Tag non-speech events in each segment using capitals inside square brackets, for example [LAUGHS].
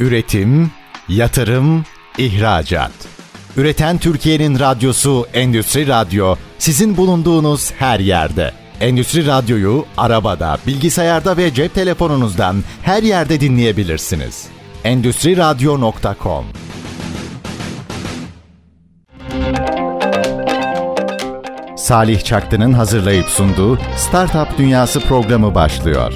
Üretim, yatırım, ihracat. Üreten Türkiye'nin radyosu Endüstri Radyo sizin bulunduğunuz her yerde. Endüstri Radyo'yu arabada, bilgisayarda ve cep telefonunuzdan her yerde dinleyebilirsiniz. Endüstri Radyo.com Salih Çaktı'nın hazırlayıp sunduğu Startup Dünyası programı başlıyor.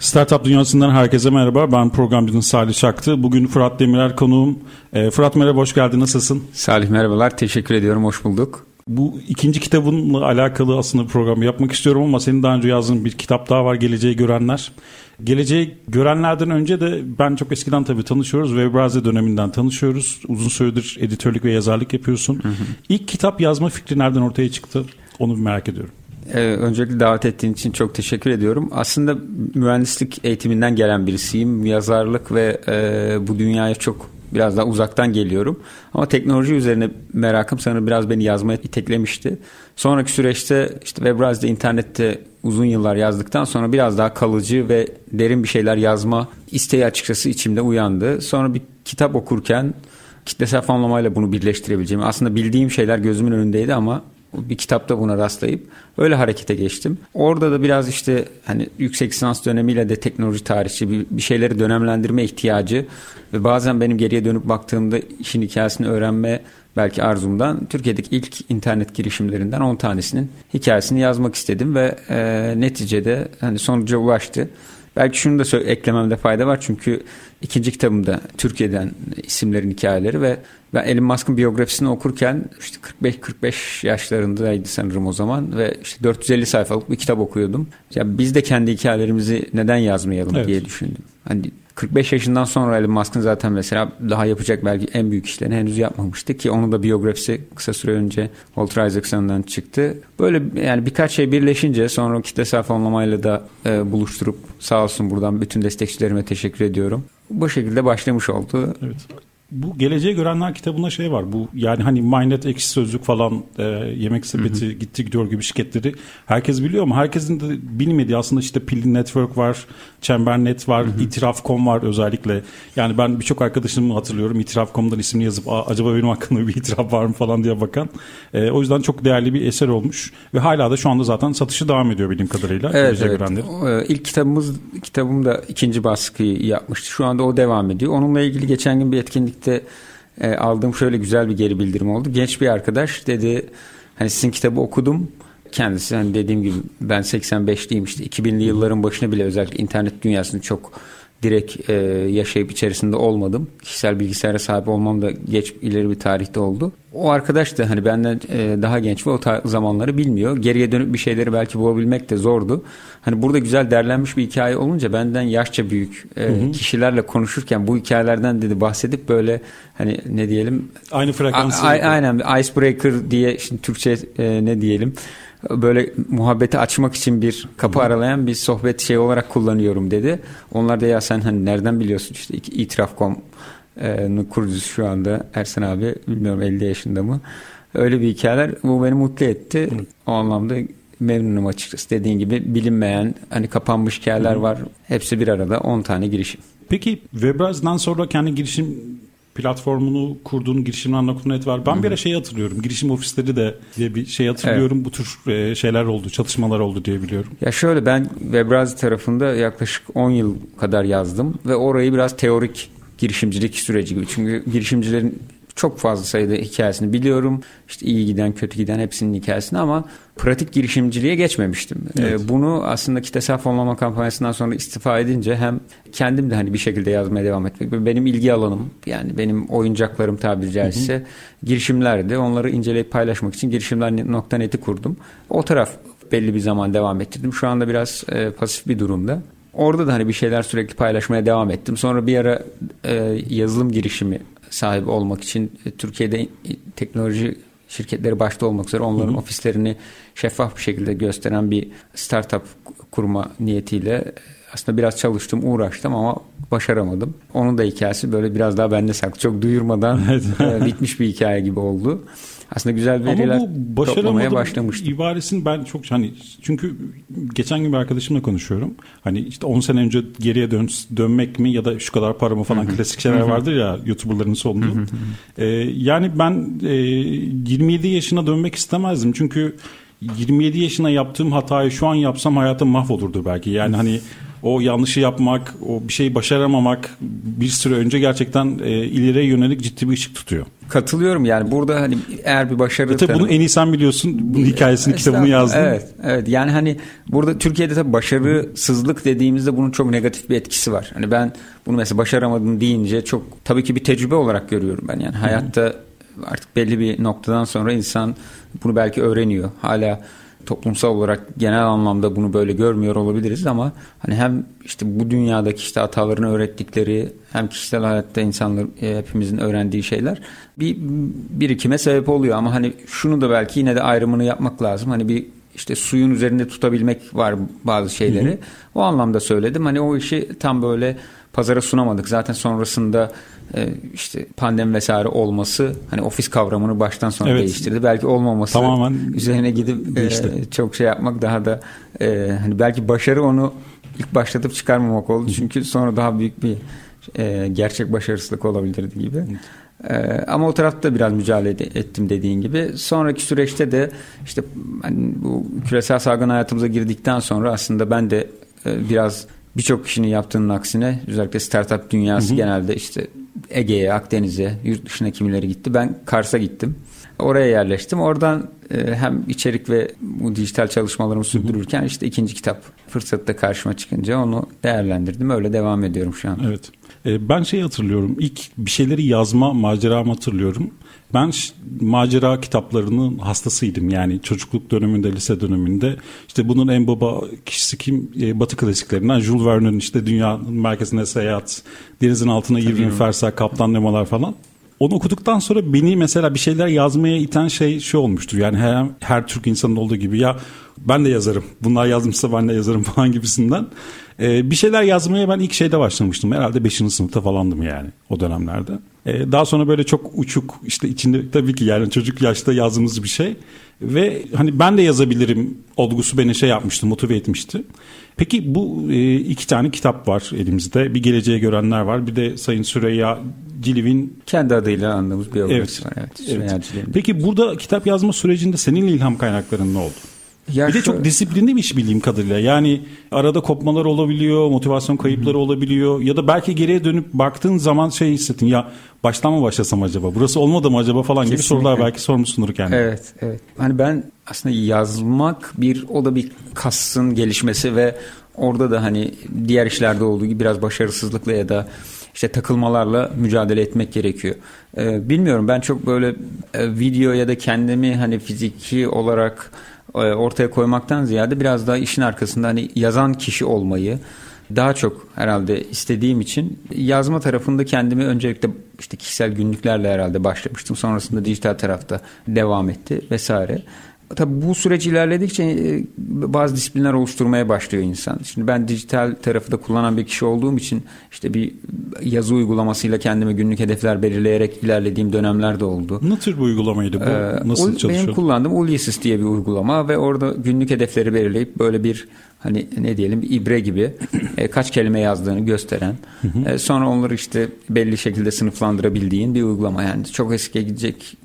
Startup Dünyası'ndan herkese merhaba. Ben programcının Salih Çaktı. Bugün Fırat Demirer konuğum. E, Fırat merhaba, hoş geldin. Nasılsın? Salih merhabalar, teşekkür ediyorum. Hoş bulduk. Bu ikinci kitabınla alakalı aslında programı yapmak istiyorum ama senin daha önce yazdığın bir kitap daha var Geleceği Görenler. Geleceği görenlerden önce de ben çok eskiden tabii tanışıyoruz. Webraze döneminden tanışıyoruz. Uzun süredir editörlük ve yazarlık yapıyorsun. Hı hı. İlk kitap yazma fikri nereden ortaya çıktı? Onu merak ediyorum. Ee, öncelikle davet ettiğin için çok teşekkür ediyorum. Aslında mühendislik eğitiminden gelen birisiyim. Yazarlık ve e, bu dünyaya çok biraz daha uzaktan geliyorum. Ama teknoloji üzerine merakım sanırım biraz beni yazmaya iteklemişti. Sonraki süreçte işte Webraze'de internette uzun yıllar yazdıktan sonra biraz daha kalıcı ve derin bir şeyler yazma isteği açıkçası içimde uyandı. Sonra bir kitap okurken kitlesel fonlamayla bunu birleştirebileceğim. Aslında bildiğim şeyler gözümün önündeydi ama bir kitapta buna rastlayıp öyle harekete geçtim. Orada da biraz işte hani yüksek lisans dönemiyle de teknoloji tarihçi bir, bir şeyleri dönemlendirme ihtiyacı ve bazen benim geriye dönüp baktığımda işin hikayesini öğrenme belki arzumdan Türkiye'deki ilk internet girişimlerinden 10 tanesinin hikayesini yazmak istedim ve e, neticede hani sonuca ulaştı. Belki şunu da eklememde fayda var çünkü ikinci kitabımda Türkiye'den isimlerin hikayeleri ve ben Elon Musk'ın biyografisini okurken işte 45-45 yaşlarındaydı sanırım o zaman ve işte 450 sayfalık bir kitap okuyordum. Ya biz de kendi hikayelerimizi neden yazmayalım evet. diye düşündüm. Hani 45 yaşından sonra Elon Musk'ın zaten mesela daha yapacak belki en büyük işlerini henüz yapmamıştı ki onun da biyografisi kısa süre önce Walter Isaacson'dan çıktı. Böyle yani birkaç şey birleşince sonra kitlesel fonlamayla da e, buluşturup sağ olsun buradan bütün destekçilerime teşekkür ediyorum. Bu şekilde başlamış oldu. Evet bu Geleceğe Görenler kitabında şey var. Bu yani hani Mindnet ekşi sözlük falan e, yemek sepeti hı hı. gitti gidiyor gibi şirketleri herkes biliyor ama herkesin de bilmediği aslında işte Pilin Network var, Çembernet var, hı itiraf.com var özellikle. Yani ben birçok arkadaşımı hatırlıyorum itiraf.com'dan ismini yazıp acaba benim hakkında bir itiraf var mı falan diye bakan. E, o yüzden çok değerli bir eser olmuş ve hala da şu anda zaten satışı devam ediyor bildiğim kadarıyla. Evet, evet. Görenler. İlk kitabımız kitabım da ikinci baskıyı yapmıştı. Şu anda o devam ediyor. Onunla ilgili geçen gün bir etkinlik birlikte e, aldığım şöyle güzel bir geri bildirim oldu. Genç bir arkadaş dedi hani sizin kitabı okudum. Kendisi hani dediğim gibi ben 85'liyim işte 2000'li yılların başına bile özellikle internet dünyasını çok direkt e, yaşayıp içerisinde olmadım. Kişisel bilgisayara sahip olmam da geç ileri bir tarihte oldu. O arkadaş da hani benden e, daha genç ve o zamanları bilmiyor. Geriye dönüp bir şeyleri belki bulabilmek de zordu. Hani burada güzel derlenmiş bir hikaye olunca benden yaşça büyük e, hı hı. kişilerle konuşurken bu hikayelerden dedi bahsedip böyle hani ne diyelim aynı frekansı. aynen icebreaker diye şimdi Türkçe e, ne diyelim böyle muhabbeti açmak için bir kapı aralayan bir sohbet şey olarak kullanıyorum dedi. Onlar da ya sen hani nereden biliyorsun işte itiraf.com kurucusu şu anda Ersen abi bilmiyorum 50 yaşında mı. Öyle bir hikayeler bu beni mutlu etti. O anlamda memnunum açıkçası. Dediğin gibi bilinmeyen hani kapanmış hikayeler var. Hepsi bir arada 10 tane girişim. Peki Webraze'dan sonra kendi girişim platformunu kurduğun girişimler.net var. Ben Hı-hı. bir ara şey hatırlıyorum. Girişim ofisleri de diye bir şey hatırlıyorum. Evet. Bu tür e, şeyler oldu, çalışmalar oldu diye biliyorum. Ya şöyle ben Webrazi tarafında yaklaşık 10 yıl kadar yazdım ve orayı biraz teorik girişimcilik süreci gibi. Çünkü girişimcilerin çok fazla sayıda hikayesini biliyorum. İşte iyi giden, kötü giden hepsinin hikayesini ama pratik girişimciliğe geçmemiştim. Ee, evet. Ee, bunu aslında kitlesel fonlama kampanyasından sonra istifa edince hem kendim de hani bir şekilde yazmaya devam etmek benim ilgi alanım yani benim oyuncaklarım tabiri caizse hı hı. girişimlerdi. Onları inceleyip paylaşmak için girişimler.net'i kurdum. O taraf belli bir zaman devam ettirdim. Şu anda biraz e, pasif bir durumda. Orada da hani bir şeyler sürekli paylaşmaya devam ettim. Sonra bir ara e, yazılım girişimi sahibi olmak için e, Türkiye'de teknoloji şirketleri başta olmak üzere onların hı hı. ofislerini şeffaf bir şekilde gösteren bir startup kurma niyetiyle e, aslında biraz çalıştım, uğraştım ama başaramadım. Onun da hikayesi böyle biraz daha bende saklı. Çok duyurmadan e, bitmiş bir hikaye gibi oldu. Aslında güzel veriler Ama bu toplamaya başlamıştım. ibaresini ben çok hani çünkü geçen gün bir arkadaşımla konuşuyorum. Hani işte 10 sene önce geriye dön, dönmek mi ya da şu kadar para mı falan klasik şeyler vardır ya YouTuber'ların sonunda. ee, yani ben e, 27 yaşına dönmek istemezdim. Çünkü 27 yaşına yaptığım hatayı şu an yapsam hayatım mahvolurdu belki. Yani hani o yanlışı yapmak, o bir şeyi başaramamak bir süre önce gerçekten e, ileriye yönelik ciddi bir ışık tutuyor. Katılıyorum yani burada hani eğer bir başarı... E tabii bunu en iyi sen biliyorsun. Bunun hikayesini, kitabını yazdın. Evet, evet. Yani hani burada Türkiye'de tabii başarısızlık dediğimizde bunun çok negatif bir etkisi var. Hani ben bunu mesela başaramadım deyince çok tabii ki bir tecrübe olarak görüyorum ben. Yani hayatta artık belli bir noktadan sonra insan bunu belki öğreniyor. Hala toplumsal olarak genel anlamda bunu böyle görmüyor olabiliriz ama hani hem işte bu dünyadaki işte hatalarını öğrettikleri hem kişisel hayatta insanlar e, hepimizin öğrendiği şeyler bir birikime sebep oluyor ama hani şunu da belki yine de ayrımını yapmak lazım. Hani bir işte suyun üzerinde tutabilmek var bazı şeyleri. Hı hı. O anlamda söyledim. Hani o işi tam böyle pazara sunamadık. Zaten sonrasında e, işte pandemi vesaire olması hani ofis kavramını baştan sona evet. değiştirdi. Belki olmaması Tamamen üzerine gidip [LAUGHS] e, çok şey yapmak daha da e, hani belki başarı onu ilk başlatıp çıkarmamak oldu. Çünkü sonra daha büyük bir e, gerçek başarısızlık olabilirdi gibi. Ama o tarafta biraz mücadele ettim dediğin gibi. Sonraki süreçte de işte hani bu küresel salgın hayatımıza girdikten sonra aslında ben de e, biraz birçok kişinin yaptığının aksine özellikle startup dünyası hı hı. genelde işte Ege'ye, Akdeniz'e, yurt dışına kimileri gitti. Ben Kars'a gittim. Oraya yerleştim. Oradan e, hem içerik ve bu dijital çalışmalarımı sürdürürken işte ikinci kitap fırsatı da karşıma çıkınca onu değerlendirdim. Öyle devam ediyorum şu an. Evet. E, ben şey hatırlıyorum. İlk bir şeyleri yazma maceramı hatırlıyorum. Ben macera kitaplarının hastasıydım. Yani çocukluk döneminde, lise döneminde. İşte bunun en baba kişisi kim? E, Batı klasiklerinden Jules Verne'in işte dünyanın merkezine seyahat, denizin altına 20 fersa, kaptan nemalar falan. Onu okuduktan sonra beni mesela bir şeyler yazmaya iten şey şu olmuştur. Yani her, her Türk insanın olduğu gibi ya ben de yazarım. Bunlar yazmışsa ben de yazarım [LAUGHS] falan gibisinden. Ee, bir şeyler yazmaya ben ilk şeyde başlamıştım. Herhalde 5. sınıfta falandım yani o dönemlerde. Ee, daha sonra böyle çok uçuk işte içinde tabii ki yani çocuk yaşta yazdığımız bir şey. Ve hani ben de yazabilirim olgusu beni şey yapmıştı, motive etmişti. Peki bu e, iki tane kitap var elimizde. Bir Geleceğe Görenler var. Bir de Sayın Süreyya Ciliv'in... Kendi adıyla anladığımız bir evet, var. Evet, evet. Peki burada kitap yazma sürecinde senin ilham kaynakların ne oldu? Ya bir şu... de çok disiplinli bir iş bildiğim kadarıyla. Yani arada kopmalar olabiliyor, motivasyon kayıpları Hı-hı. olabiliyor ya da belki geriye dönüp baktığın zaman şey hissettin ya baştan mı başlasam acaba? Burası olmadı mı acaba falan Kesinlikle. gibi sorular belki sormuşsundur kendine. Evet, evet. Hani ben aslında yazmak bir o da bir kasın gelişmesi ve orada da hani diğer işlerde olduğu gibi biraz başarısızlıkla ya da işte takılmalarla mücadele etmek gerekiyor. Ee, bilmiyorum ben çok böyle e, video ya da kendimi hani fiziki olarak ortaya koymaktan ziyade biraz daha işin arkasında hani yazan kişi olmayı daha çok herhalde istediğim için yazma tarafında kendimi öncelikle işte kişisel günlüklerle herhalde başlamıştım. Sonrasında dijital tarafta devam etti vesaire. Tabii bu süreç ilerledikçe e, bazı disiplinler oluşturmaya başlıyor insan. Şimdi ben dijital tarafı da kullanan bir kişi olduğum için işte bir yazı uygulamasıyla kendime günlük hedefler belirleyerek ilerlediğim dönemler de oldu. Ne tür bir uygulamaydı bu? Ee, Nasıl çalışıyor? Benim kullandığım Ulysses diye bir uygulama ve orada günlük hedefleri belirleyip böyle bir hani ne diyelim bir ibre gibi e, kaç kelime yazdığını gösteren e, sonra onları işte belli şekilde sınıflandırabildiğin bir uygulama yani çok eskiye gidecek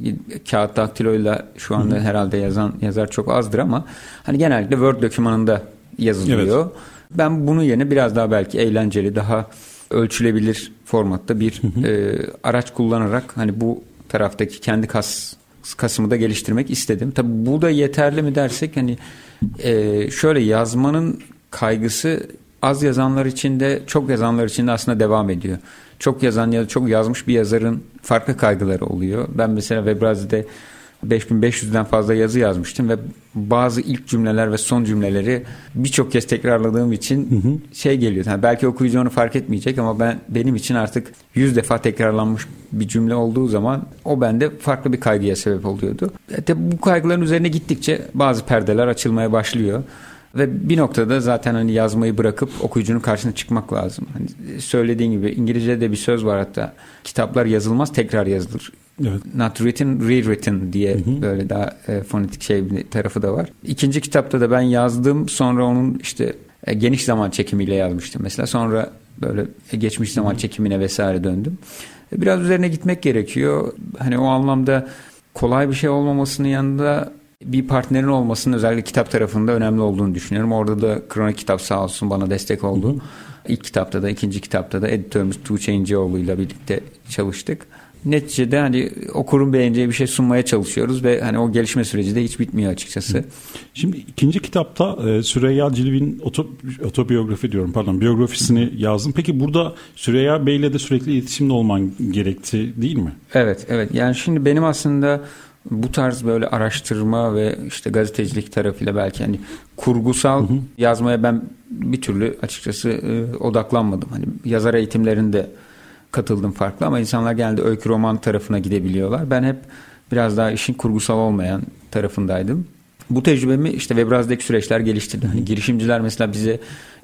kağıt daktiloyla şu anda herhalde yazan yazar çok azdır ama hani genellikle Word dokümanında yazılıyor. Evet. Ben bunu yerine biraz daha belki eğlenceli daha ölçülebilir formatta bir e, araç kullanarak hani bu taraftaki kendi kas kasımı da geliştirmek istedim. Tabi bu da yeterli mi dersek hani e, şöyle yazmanın kaygısı az yazanlar için de çok yazanlar için de aslında devam ediyor. Çok yazan ya da çok yazmış bir yazarın farklı kaygıları oluyor. Ben mesela Webrazi'de 5500'den fazla yazı yazmıştım ve bazı ilk cümleler ve son cümleleri birçok kez tekrarladığım için hı hı. şey geliyor. Yani belki okuyucu onu fark etmeyecek ama ben benim için artık 100 defa tekrarlanmış bir cümle olduğu zaman o bende farklı bir kaygıya sebep oluyordu. E bu kaygıların üzerine gittikçe bazı perdeler açılmaya başlıyor. Ve bir noktada zaten hani yazmayı bırakıp okuyucunun karşısına çıkmak lazım. Hani söylediğin gibi İngilizce'de bir söz var hatta kitaplar yazılmaz tekrar yazılır Evet. Not written, rewritten diye hı hı. böyle daha e, fonetik şey bir tarafı da var. İkinci kitapta da ben yazdım. Sonra onun işte e, geniş zaman çekimiyle yazmıştım mesela. Sonra böyle e, geçmiş zaman hı hı. çekimine vesaire döndüm. E, biraz üzerine gitmek gerekiyor. Hani o anlamda kolay bir şey olmamasının yanında bir partnerin olmasının özellikle kitap tarafında önemli olduğunu düşünüyorum. Orada da kronik kitap sağ olsun bana destek oldu. Hı hı. İlk kitapta da ikinci kitapta da editörümüz Tuğçe İnceoğlu ile birlikte çalıştık. Neticede hani okurun beğeneceği bir şey sunmaya çalışıyoruz ve hani o gelişme süreci de hiç bitmiyor açıkçası. Şimdi ikinci kitapta e, Süreyya Ciliv'in oto, otobiyografi diyorum pardon biyografisini yazdım. Peki burada Süreyya Bey'le de sürekli iletişimde olman gerekti değil mi? Evet evet yani şimdi benim aslında bu tarz böyle araştırma ve işte gazetecilik tarafıyla belki hani kurgusal hı hı. yazmaya ben bir türlü açıkçası e, odaklanmadım. Hani yazar eğitimlerinde katıldım farklı ama insanlar genelde öykü roman tarafına gidebiliyorlar. Ben hep biraz daha işin kurgusal olmayan tarafındaydım. Bu tecrübemi işte Webraz'daki süreçler geliştirdi. Hani girişimciler mesela bize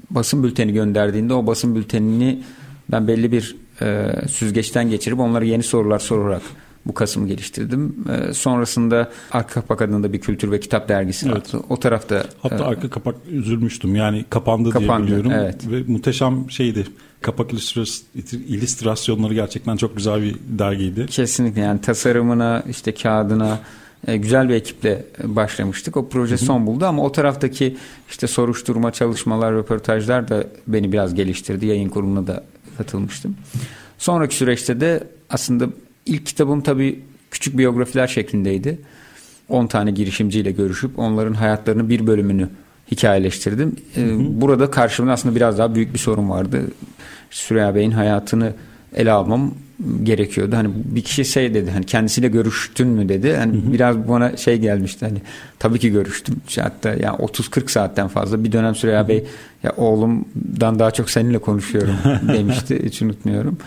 basın bülteni gönderdiğinde o basın bültenini ben belli bir e, süzgeçten geçirip onlara yeni sorular sorarak bu Kasım'ı geliştirdim. E, sonrasında Arka Kapak adında bir kültür ve kitap dergisi evet. vardı. O tarafta... Hatta e, Arka Kapak üzülmüştüm. Yani kapandı, kapandı diye biliyorum. Evet. Ve muhteşem şeydi. Kapak illüstrasyonları gerçekten çok güzel bir dergiydi. Kesinlikle yani tasarımına işte kağıdına e, güzel bir ekiple başlamıştık. O proje son buldu ama o taraftaki işte soruşturma, çalışmalar, röportajlar da beni biraz geliştirdi. Yayın kuruluna da katılmıştım. Sonraki süreçte de aslında ilk kitabım tabii küçük biyografiler şeklindeydi. 10 tane girişimciyle görüşüp onların hayatlarının bir bölümünü hikayeleştirdim. Ee, hı hı. Burada karşımda aslında biraz daha büyük bir sorun vardı. Süreyya Bey'in hayatını ele almam gerekiyordu. Hani bir kişi şey dedi hani kendisiyle görüştün mü dedi. Hani hı hı. biraz bana şey gelmişti hani tabii ki görüştüm. Hatta yani 30-40 saatten fazla bir dönem Süreyya hı hı. Bey ya oğlumdan daha çok seninle konuşuyorum [LAUGHS] demişti. Hiç unutmuyorum.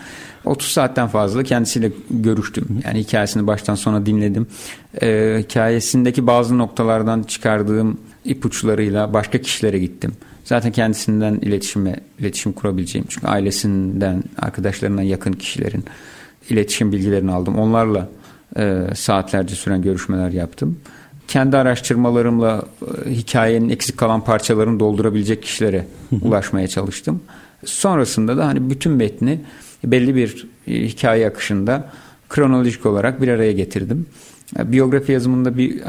30 saatten fazla kendisiyle görüştüm. Yani hikayesini baştan sona dinledim. Ee, hikayesindeki bazı noktalardan çıkardığım ipuçlarıyla başka kişilere gittim. Zaten kendisinden iletişime iletişim kurabileceğim. Çünkü ailesinden, arkadaşlarından yakın kişilerin iletişim bilgilerini aldım. Onlarla e, saatlerce süren görüşmeler yaptım. Kendi araştırmalarımla e, hikayenin eksik kalan parçalarını doldurabilecek kişilere ulaşmaya çalıştım. Sonrasında da hani bütün metni belli bir e, hikaye akışında kronolojik olarak bir araya getirdim. Biyografi yazımında bir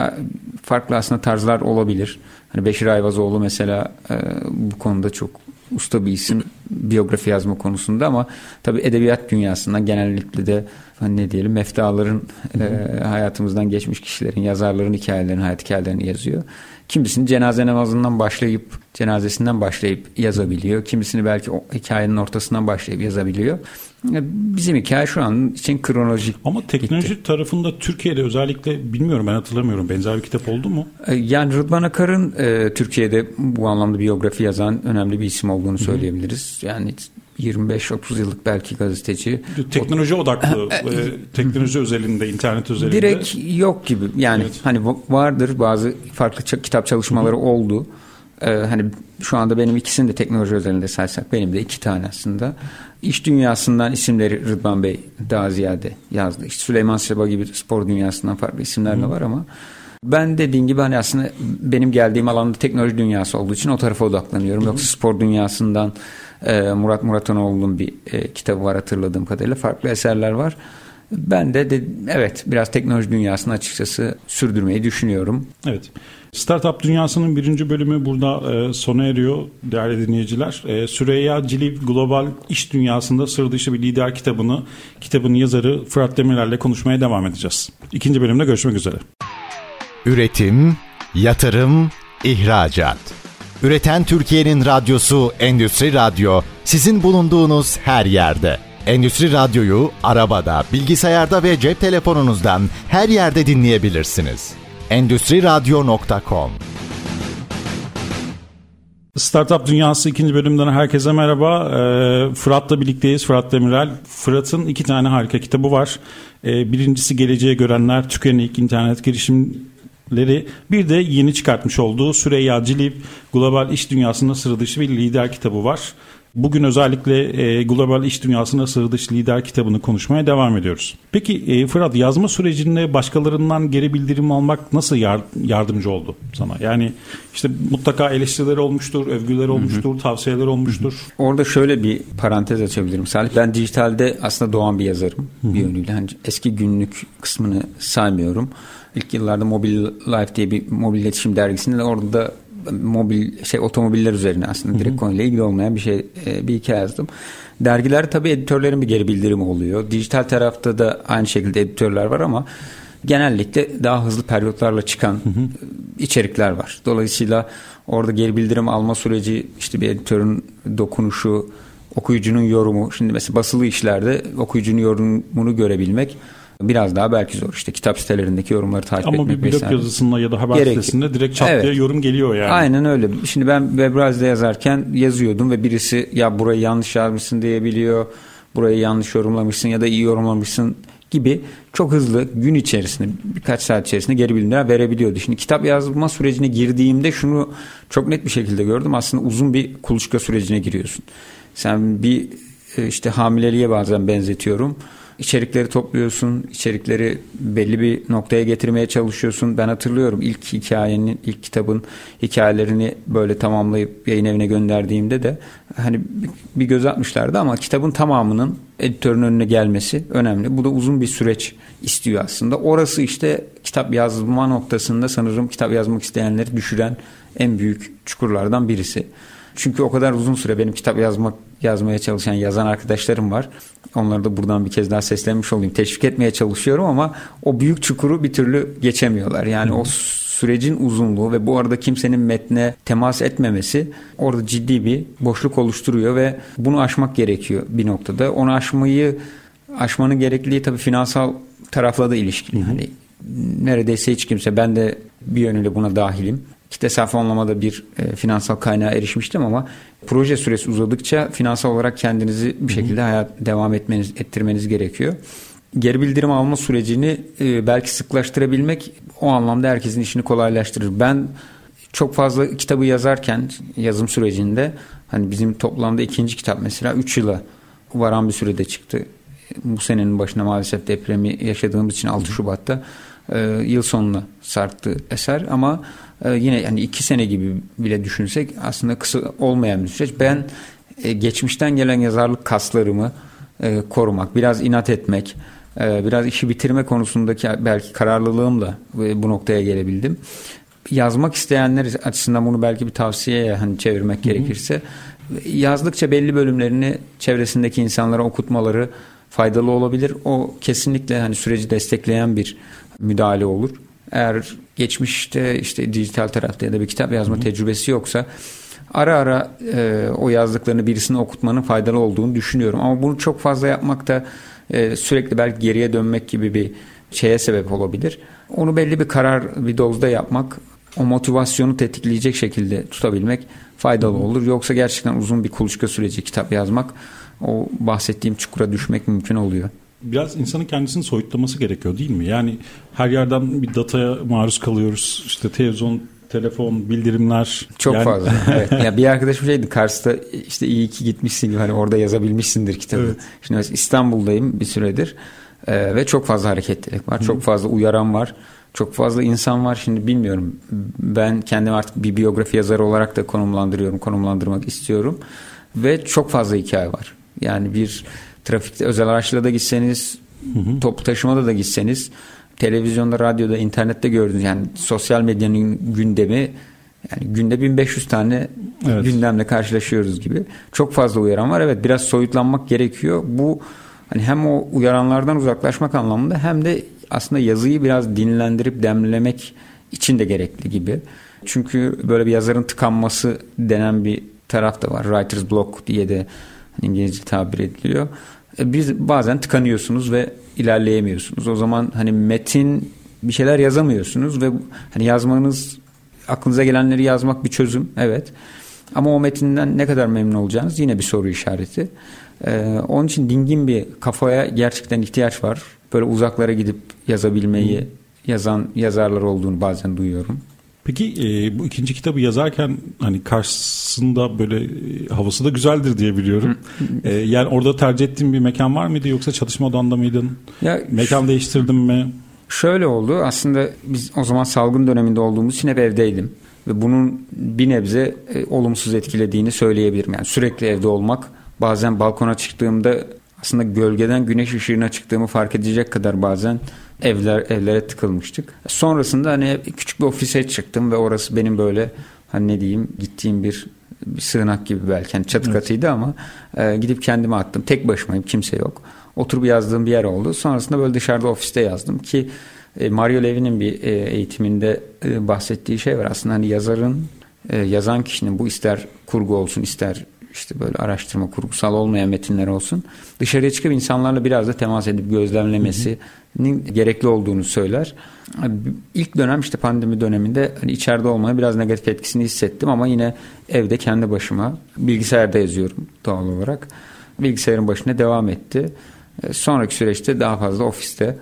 farklı aslında tarzlar olabilir. Hani Beşir Ayvazoğlu mesela e, bu konuda çok usta bir isim biyografi yazma konusunda ama tabi edebiyat dünyasından genellikle de hani ne diyelim meftaların e, hayatımızdan geçmiş kişilerin yazarların hikayelerini hayat hikayelerini yazıyor. Kimisini cenaze namazından başlayıp cenazesinden başlayıp yazabiliyor. Kimisini belki o hikayenin ortasından başlayıp yazabiliyor. Bizim hikaye şu an için kronolojik. Ama teknoloji gitti. tarafında Türkiye'de özellikle bilmiyorum ben hatırlamıyorum benzer bir kitap oldu mu? E, yani Rıdvan Akar'ın e, Türkiye'de bu anlamda biyografi yazan önemli bir isim olduğunu söyleyebiliriz. Yani 25-30 yıllık belki gazeteci. Teknoloji odaklı, e, teknoloji özelinde, internet özelinde. Direkt yok gibi. Yani evet. hani vardır bazı farklı kitap çalışmaları oldu. Ee, hani şu anda benim ikisini de teknoloji özelinde saysak benim de iki tane aslında. İş dünyasından isimleri Rıdvan Bey daha ziyade yazdı. İşte Süleyman Seba gibi spor dünyasından farklı isimler de var ama ben dediğim gibi hani aslında benim geldiğim alanda teknoloji dünyası olduğu için o tarafa odaklanıyorum. Yoksa spor dünyasından e, Murat Muratanoğlu'nun bir e, kitabı var hatırladığım kadarıyla. Farklı eserler var. Ben de, de evet biraz teknoloji dünyasını açıkçası sürdürmeyi düşünüyorum. Evet. Startup Dünyası'nın birinci bölümü burada e, sona eriyor değerli dinleyiciler. E, Süreyya Ciliv Global İş Dünyası'nda Sır Dışı bir Lider kitabını, kitabın yazarı Fırat Demirer'le konuşmaya devam edeceğiz. İkinci bölümde görüşmek üzere. Üretim, yatırım, ihracat. Üreten Türkiye'nin radyosu Endüstri Radyo sizin bulunduğunuz her yerde. Endüstri Radyo'yu arabada, bilgisayarda ve cep telefonunuzdan her yerde dinleyebilirsiniz. Endüstri Radyo.com Startup Dünyası ikinci bölümden herkese merhaba. Ee, Fırat'la birlikteyiz. Fırat Demirel. Fırat'ın iki tane harika kitabı var. Ee, birincisi Geleceğe Görenler, Tükenik internet girişim bir de yeni çıkartmış olduğu Süreyya Cilip Global İş Dünyasında Sıra Dışı bir lider kitabı var. Bugün özellikle e, global iş dünyasına sığ dış lider kitabını konuşmaya devam ediyoruz. Peki e, Fırat yazma sürecinde başkalarından geri bildirim almak nasıl yar, yardımcı oldu sana? Yani işte mutlaka eleştiriler olmuştur, övgüler olmuştur, Hı-hı. tavsiyeler olmuştur. Hı-hı. Orada şöyle bir parantez açabilirim Salih. Ben dijitalde aslında doğan bir yazarım Hı-hı. bir yönüyle. Hani eski günlük kısmını saymıyorum. İlk yıllarda Mobile Life diye bir mobil iletişim dergisinde de orada da mobil şey otomobiller üzerine aslında direkt konuyla ilgili olmayan bir şey e, bir hikaye yazdım. Dergiler tabii editörlerin bir geri bildirimi oluyor. Dijital tarafta da aynı şekilde editörler var ama genellikle daha hızlı periyotlarla çıkan hı hı. içerikler var. Dolayısıyla orada geri bildirim alma süreci işte bir editörün dokunuşu, okuyucunun yorumu. Şimdi mesela basılı işlerde okuyucunun yorumunu görebilmek biraz daha belki zor. işte kitap sitelerindeki yorumları takip Ama etmek Ama bir blog vesaire. yazısında ya da haber Gerek. sitesinde direkt çat evet. diye yorum geliyor yani. Aynen öyle. Şimdi ben Webrazi'de yazarken yazıyordum ve birisi ya burayı yanlış yazmışsın diyebiliyor. Burayı yanlış yorumlamışsın ya da iyi yorumlamışsın gibi çok hızlı gün içerisinde birkaç saat içerisinde geri bildirimler verebiliyordu. Şimdi kitap yazma sürecine girdiğimde şunu çok net bir şekilde gördüm. Aslında uzun bir kuluçka sürecine giriyorsun. Sen bir e, işte hamileliğe bazen benzetiyorum içerikleri topluyorsun, içerikleri belli bir noktaya getirmeye çalışıyorsun. Ben hatırlıyorum ilk hikayenin, ilk kitabın hikayelerini böyle tamamlayıp yayın evine gönderdiğimde de hani bir göz atmışlardı ama kitabın tamamının editörün önüne gelmesi önemli. Bu da uzun bir süreç istiyor aslında. Orası işte kitap yazma noktasında sanırım kitap yazmak isteyenleri düşüren en büyük çukurlardan birisi. Çünkü o kadar uzun süre benim kitap yazmak yazmaya çalışan yazan arkadaşlarım var. Onları da buradan bir kez daha seslenmiş olayım. Teşvik etmeye çalışıyorum ama o büyük çukuru bir türlü geçemiyorlar. Yani o sürecin uzunluğu ve bu arada kimsenin metne temas etmemesi orada ciddi bir boşluk oluşturuyor ve bunu aşmak gerekiyor bir noktada. Onu aşmayı aşmanın gerekliliği tabii finansal tarafla da ilişkili. Hani neredeyse hiç kimse ben de bir yönüyle buna dahilim kitlesel fonlamada bir e, finansal kaynağa erişmiştim ama proje süresi uzadıkça finansal olarak kendinizi bir şekilde hayat devam etmeniz ettirmeniz gerekiyor. Geri bildirim alma sürecini e, belki sıklaştırabilmek o anlamda herkesin işini kolaylaştırır. Ben çok fazla kitabı yazarken yazım sürecinde hani bizim toplamda ikinci kitap mesela 3 yıla varan bir sürede çıktı. Bu senenin başına maalesef depremi yaşadığımız için 6 Şubat'ta e, yıl sonuna sarktı eser ama e, yine yani iki sene gibi bile düşünsek aslında kısa olmayan bir süreç. Ben e, geçmişten gelen yazarlık kaslarımı e, korumak, biraz inat etmek, e, biraz işi bitirme konusundaki belki kararlılığımla e, bu noktaya gelebildim. Yazmak isteyenler açısından bunu belki bir tavsiyeye hani çevirmek Hı-hı. gerekirse yazdıkça belli bölümlerini çevresindeki insanlara okutmaları faydalı olabilir. O kesinlikle hani süreci destekleyen bir müdahale olur. Eğer geçmişte işte dijital tarafta ya da bir kitap yazma Hı-hı. tecrübesi yoksa ara ara e, o yazdıklarını birisine okutmanın faydalı olduğunu düşünüyorum. Ama bunu çok fazla yapmak da e, sürekli belki geriye dönmek gibi bir şeye sebep olabilir. Onu belli bir karar bir dozda yapmak o motivasyonu tetikleyecek şekilde tutabilmek faydalı olur. Yoksa gerçekten uzun bir kuluçka süreci kitap yazmak o bahsettiğim çukura düşmek mümkün oluyor biraz insanın kendisini soyutlaması gerekiyor değil mi? Yani her yerden bir dataya maruz kalıyoruz. İşte televizyon, telefon, bildirimler. Çok yani... fazla. [LAUGHS] evet. Ya bir arkadaşım şeydi Kars'ta işte iyi ki gitmişsin gibi hani orada yazabilmişsindir kitabı. Evet. Şimdi İstanbul'dayım bir süredir ee, ve çok fazla hareketlilik var. Hı. Çok fazla uyaran var. Çok fazla insan var. Şimdi bilmiyorum. Ben kendimi artık bir biyografi yazarı olarak da konumlandırıyorum. Konumlandırmak istiyorum. Ve çok fazla hikaye var. Yani bir trafikte özel araçla da gitseniz, hı hı. toplu taşımada da gitseniz, televizyonda, radyoda, internette gördüğünüz yani sosyal medyanın gündemi yani günde 1500 tane evet. gündemle karşılaşıyoruz gibi. Çok fazla uyaran var. Evet biraz soyutlanmak gerekiyor. Bu hani hem o uyaranlardan uzaklaşmak anlamında hem de aslında yazıyı biraz dinlendirip demlemek için de gerekli gibi. Çünkü böyle bir yazarın tıkanması denen bir taraf da var. Writer's block diye de İngilizce tabir ediliyor. E, biz bazen tıkanıyorsunuz ve ilerleyemiyorsunuz. O zaman hani metin bir şeyler yazamıyorsunuz ve hani yazmanız aklınıza gelenleri yazmak bir çözüm evet. Ama o metinden ne kadar memnun olacağınız yine bir soru işareti. Ee, onun için dingin bir kafaya gerçekten ihtiyaç var. Böyle uzaklara gidip yazabilmeyi yazan yazarlar olduğunu bazen duyuyorum. Peki e, bu ikinci kitabı yazarken hani karşısında böyle e, havası da güzeldir diye biliyorum. e, yani orada tercih ettiğin bir mekan var mıydı yoksa çalışma odanda mıydın? Ya, mekan değiştirdin mi? Şöyle oldu aslında biz o zaman salgın döneminde olduğumuz için hep evdeydim. Ve bunun bir nebze e, olumsuz etkilediğini söyleyebilirim. Yani sürekli evde olmak bazen balkona çıktığımda aslında gölgeden güneş ışığına çıktığımı fark edecek kadar bazen evler evlere tıkılmıştık. Sonrasında hani küçük bir ofise çıktım ve orası benim böyle hani ne diyeyim gittiğim bir, bir sığınak gibi belki yani çatı evet. katıydı ama e, gidip kendime attım. Tek başımayım kimse yok. Oturup yazdığım bir yer oldu. Sonrasında böyle dışarıda ofiste yazdım ki e, Mario Levy'nin bir e, eğitiminde e, bahsettiği şey var. Aslında hani yazarın e, yazan kişinin bu ister kurgu olsun ister işte böyle araştırma kurgusal olmayan metinler olsun dışarıya çıkıp insanlarla biraz da temas edip gözlemlemesinin gerekli olduğunu söyler. İlk dönem işte pandemi döneminde hani içeride olmaya biraz negatif etkisini hissettim ama yine evde kendi başıma bilgisayarda yazıyorum doğal olarak. Bilgisayarın başına devam etti. E, sonraki süreçte daha fazla ofiste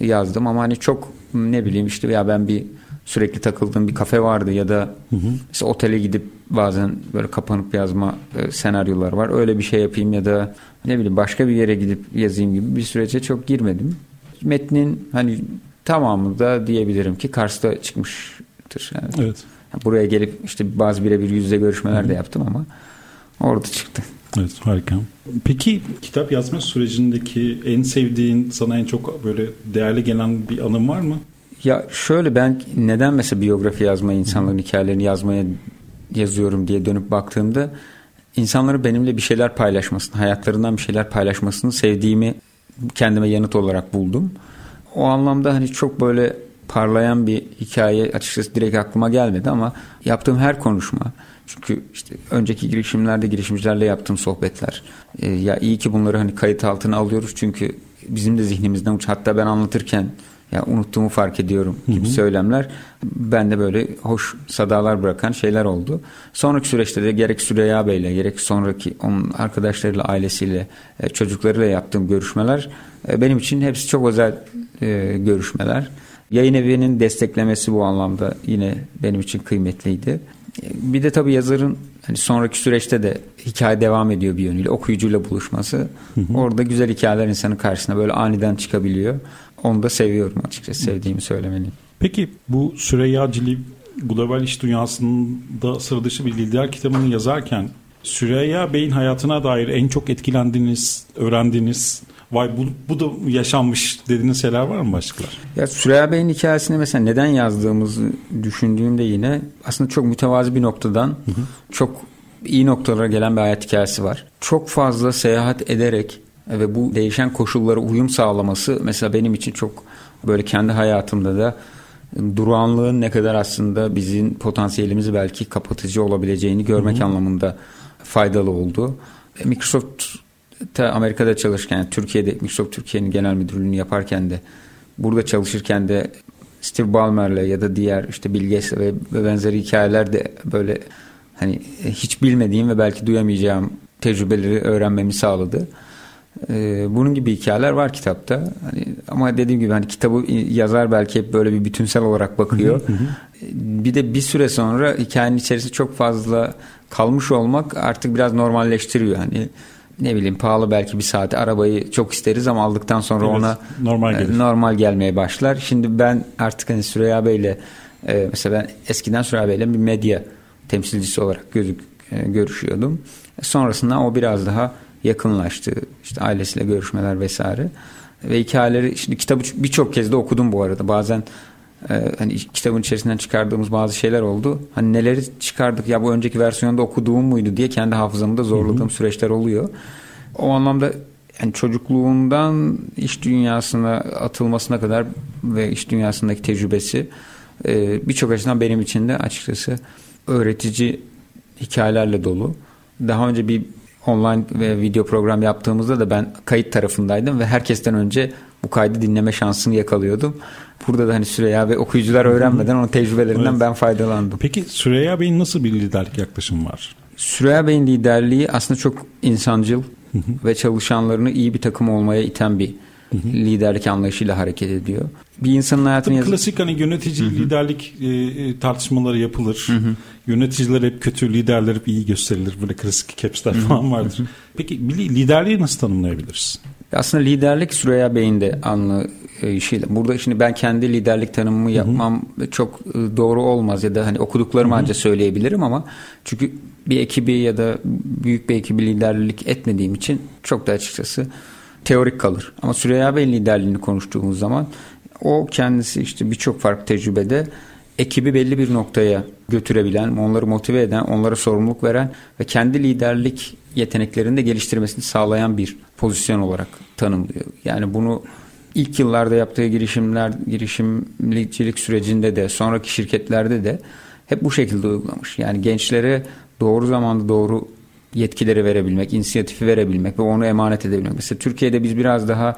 yazdım ama hani çok ne bileyim işte ya ben bir sürekli takıldığım bir kafe vardı ya da hı hı. işte otele gidip bazen böyle kapanıp yazma e, senaryolar var. Öyle bir şey yapayım ya da ne bileyim başka bir yere gidip yazayım gibi bir sürece çok girmedim. Metnin hani tamamı da diyebilirim ki Kars'ta çıkmıştır. Yani. Evet. Buraya gelip işte bazı birebir yüzde görüşmeler de yaptım ama orada çıktı. Evet harika. Peki kitap yazma sürecindeki en sevdiğin sana en çok böyle değerli gelen bir anım var mı? Ya şöyle ben neden mesela biyografi yazmayı, insanların hikayelerini yazmaya yazıyorum diye dönüp baktığımda insanların benimle bir şeyler paylaşmasını, hayatlarından bir şeyler paylaşmasını sevdiğimi kendime yanıt olarak buldum. O anlamda hani çok böyle parlayan bir hikaye açıkçası direkt aklıma gelmedi ama yaptığım her konuşma çünkü işte önceki girişimlerde girişimcilerle yaptığım sohbetler e, ya iyi ki bunları hani kayıt altına alıyoruz çünkü bizim de zihnimizden uç hatta ben anlatırken ya unuttuğumu fark ediyorum gibi hı hı. söylemler ben de böyle hoş sadalar bırakan şeyler oldu. Sonraki süreçte de gerek Süreyya Bey'le gerek sonraki onun arkadaşlarıyla ailesiyle e, çocuklarıyla yaptığım görüşmeler e, benim için hepsi çok özel e, görüşmeler. Yayın evinin desteklemesi bu anlamda yine benim için kıymetliydi. Bir de tabii yazarın hani sonraki süreçte de hikaye devam ediyor bir yönüyle okuyucuyla buluşması. Hı hı. Orada güzel hikayeler insanın karşısına böyle aniden çıkabiliyor. Onu da seviyorum açıkçası sevdiğimi söylemeliyim. Peki bu Süreyya Cilib global iş dünyasında sıra dışı bir lider kitabını yazarken Süreyya Bey'in hayatına dair en çok etkilendiğiniz, öğrendiğiniz vay bu, bu da yaşanmış dediğiniz şeyler var mı başkalar? Ya Süreyya Bey'in hikayesini mesela neden yazdığımızı düşündüğümde yine aslında çok mütevazi bir noktadan hı hı. çok iyi noktalara gelen bir hayat hikayesi var. Çok fazla seyahat ederek ve bu değişen koşullara uyum sağlaması mesela benim için çok böyle kendi hayatımda da durağanlığın ne kadar aslında bizim potansiyelimizi belki kapatıcı olabileceğini görmek Hı-hı. anlamında faydalı oldu. Microsoft Amerika'da çalışırken yani Türkiye'de Microsoft Türkiye'nin genel müdürlüğünü yaparken de burada çalışırken de Steve Ballmer'le ya da diğer işte Bill ve benzeri hikayeler de böyle hani hiç bilmediğim ve belki duyamayacağım tecrübeleri öğrenmemi sağladı. Ee, bunun gibi hikayeler var kitapta. Hani, ama dediğim gibi hani kitabı yazar belki hep böyle bir bütünsel olarak bakıyor. bir de bir süre sonra hikayenin içerisinde çok fazla kalmış olmak artık biraz normalleştiriyor. Hani ne bileyim pahalı belki bir saat arabayı çok isteriz ama aldıktan sonra evet, ona normal, e, normal gelmeye başlar. Şimdi ben artık hani Süreyya Bey'le e, mesela ben eskiden Süreyya Bey'le bir medya temsilcisi olarak gözük, e, görüşüyordum. Sonrasında o biraz daha yakınlaştı. İşte ailesiyle görüşmeler vesaire. Ve hikayeleri şimdi kitabı birçok kez de okudum bu arada. Bazen e, hani kitabın içerisinden çıkardığımız bazı şeyler oldu. Hani neleri çıkardık ya bu önceki versiyonda okuduğum muydu diye kendi hafızamı da zorladığım hı hı. süreçler oluyor. O anlamda yani çocukluğundan iş dünyasına atılmasına kadar ve iş dünyasındaki tecrübesi e, birçok açıdan benim için de açıkçası öğretici hikayelerle dolu. Daha önce bir online ve video program yaptığımızda da ben kayıt tarafındaydım ve herkesten önce bu kaydı dinleme şansını yakalıyordum. Burada da hani Süreyya ve okuyucular öğrenmeden onun tecrübelerinden evet. ben faydalandım. Peki Süreyya Bey'in nasıl bir liderlik yaklaşım var? Süreyya Bey'in liderliği aslında çok insancıl ve çalışanlarını iyi bir takım olmaya iten bir liderlik anlayışıyla hareket ediyor. bir insanın hayatını yazıp... Klasik hani yönetici Hı-hı. liderlik e, e, tartışmaları yapılır. Hı-hı. Yöneticiler hep kötü, liderler hep iyi gösterilir. Böyle klasik capsler falan vardır. Peki liderliği nasıl tanımlayabiliriz? Aslında liderlik Süreyya Bey'in de anlayışıyla. Burada şimdi ben kendi liderlik tanımımı yapmam Hı-hı. çok e, doğru olmaz ya da hani okuduklarımı ancak söyleyebilirim ama çünkü bir ekibi ya da büyük bir ekibi liderlik etmediğim için çok da açıkçası teorik kalır. Ama Süreyya Bey'in liderliğini konuştuğumuz zaman o kendisi işte birçok farklı tecrübede ekibi belli bir noktaya götürebilen, onları motive eden, onlara sorumluluk veren ve kendi liderlik yeteneklerini de geliştirmesini sağlayan bir pozisyon olarak tanımlıyor. Yani bunu ilk yıllarda yaptığı girişimler, girişimcilik sürecinde de, sonraki şirketlerde de hep bu şekilde uygulamış. Yani gençlere doğru zamanda doğru yetkileri verebilmek, inisiyatifi verebilmek ve onu emanet edebilmek. Mesela Türkiye'de biz biraz daha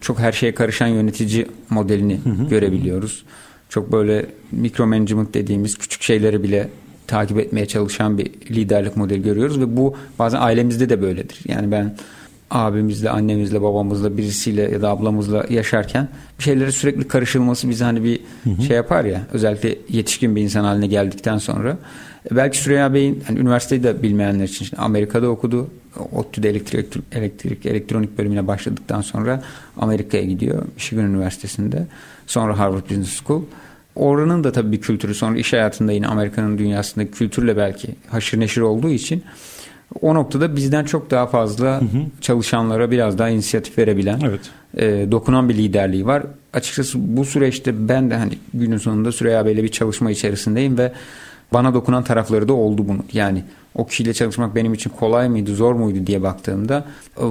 çok her şeye karışan yönetici modelini hı hı. görebiliyoruz. Çok böyle mikro management dediğimiz küçük şeyleri bile takip etmeye çalışan bir liderlik modeli görüyoruz ve bu bazen ailemizde de böyledir. Yani ben abimizle, annemizle, babamızla, birisiyle ya da ablamızla yaşarken bir şeylere sürekli karışılması bizi hani bir hı hı. şey yapar ya. Özellikle yetişkin bir insan haline geldikten sonra. E, belki Süreyya Bey'in hani üniversiteyi de bilmeyenler için Amerika'da okudu. ODTÜ'de elektrik, elektrik elektronik bölümüne başladıktan sonra Amerika'ya gidiyor. Michigan Üniversitesi'nde. Sonra Harvard Business School. Oranın da tabii bir kültürü sonra iş hayatında yine Amerika'nın dünyasında kültürle belki haşır neşir olduğu için o noktada bizden çok daha fazla hı hı. çalışanlara biraz daha inisiyatif verebilen, evet. e, dokunan bir liderliği var. Açıkçası bu süreçte ben de hani günün sonunda Süreyya Bey'le bir çalışma içerisindeyim ve bana dokunan tarafları da oldu bunu. Yani o kişiyle çalışmak benim için kolay mıydı, zor muydu diye baktığımda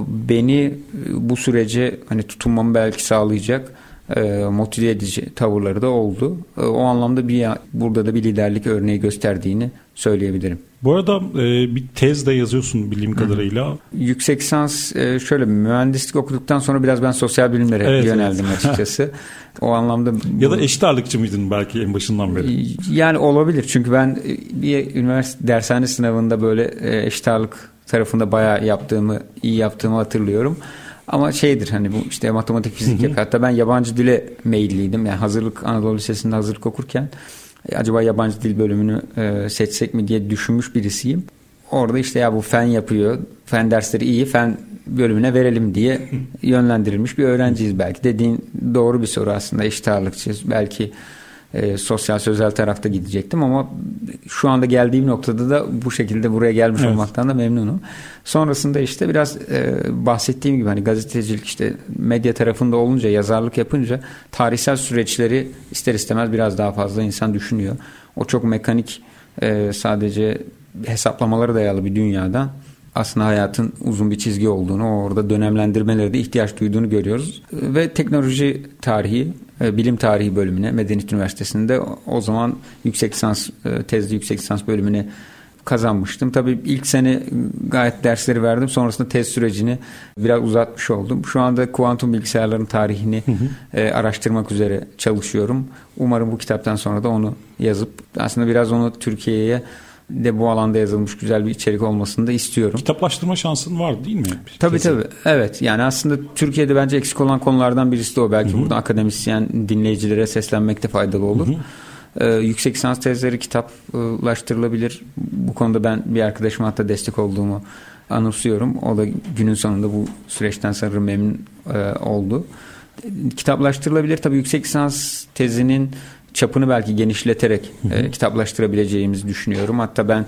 beni bu sürece hani tutunmamı belki sağlayacak e, motive edici tavırları da oldu. E, o anlamda bir burada da bir liderlik örneği gösterdiğini söyleyebilirim. Bu arada e, bir tez de yazıyorsun bildiğim kadarıyla. Yüksek lisans e, şöyle mühendislik okuduktan sonra biraz ben sosyal bilimlere evet, yöneldim evet. açıkçası. [LAUGHS] o anlamda ya da eşit ağırlıkçı mıydın belki en başından beri? Yani olabilir çünkü ben bir üniversite dershane sınavında böyle e, eşit ağırlık tarafında bayağı yaptığımı, iyi yaptığımı hatırlıyorum. Ama şeydir hani bu işte matematik, fizik hı hatta ben yabancı dile meyilliydim. Yani hazırlık Anadolu Lisesi'nde hazırlık okurken e, acaba yabancı dil bölümünü e, seçsek mi diye düşünmüş birisiyim. Orada işte ya bu fen yapıyor, fen dersleri iyi, fen bölümüne verelim diye [LAUGHS] yönlendirilmiş bir öğrenciyiz belki. Dediğin doğru bir soru aslında eşit. Belki e, sosyal sözel tarafta gidecektim ama şu anda geldiğim noktada da bu şekilde buraya gelmiş evet. olmaktan da memnunum. Sonrasında işte biraz e, bahsettiğim gibi hani gazetecilik işte medya tarafında olunca yazarlık yapınca tarihsel süreçleri ister istemez biraz daha fazla insan düşünüyor. O çok mekanik e, sadece hesaplamalara dayalı bir dünyada aslında hayatın uzun bir çizgi olduğunu, orada dönemlendirmelere de ihtiyaç duyduğunu görüyoruz. Ve teknoloji tarihi, bilim tarihi bölümüne Medeniyet Üniversitesi'nde o zaman yüksek lisans, e, tezli yüksek lisans bölümüne kazanmıştım. Tabii ilk sene gayet dersleri verdim. Sonrasında tez sürecini biraz uzatmış oldum. Şu anda kuantum bilgisayarların tarihini hı hı. E, araştırmak üzere çalışıyorum. Umarım bu kitaptan sonra da onu yazıp aslında biraz onu Türkiye'ye de bu alanda yazılmış güzel bir içerik olmasını da istiyorum. Kitaplaştırma şansın var değil mi? Tabii Kesin. tabii. Evet yani aslında Türkiye'de bence eksik olan konulardan birisi de o. Belki Hı-hı. burada akademisyen dinleyicilere seslenmekte faydalı olur. Ee, yüksek lisans tezleri kitaplaştırılabilir. Bu konuda ben bir arkadaşıma hatta destek olduğumu anımsıyorum. O da günün sonunda bu süreçten sanırım memnun e, oldu. Kitaplaştırılabilir. Tabii yüksek lisans tezinin çapını belki genişleterek. E, kitaplaştırabileceğimizi düşünüyorum. Hatta ben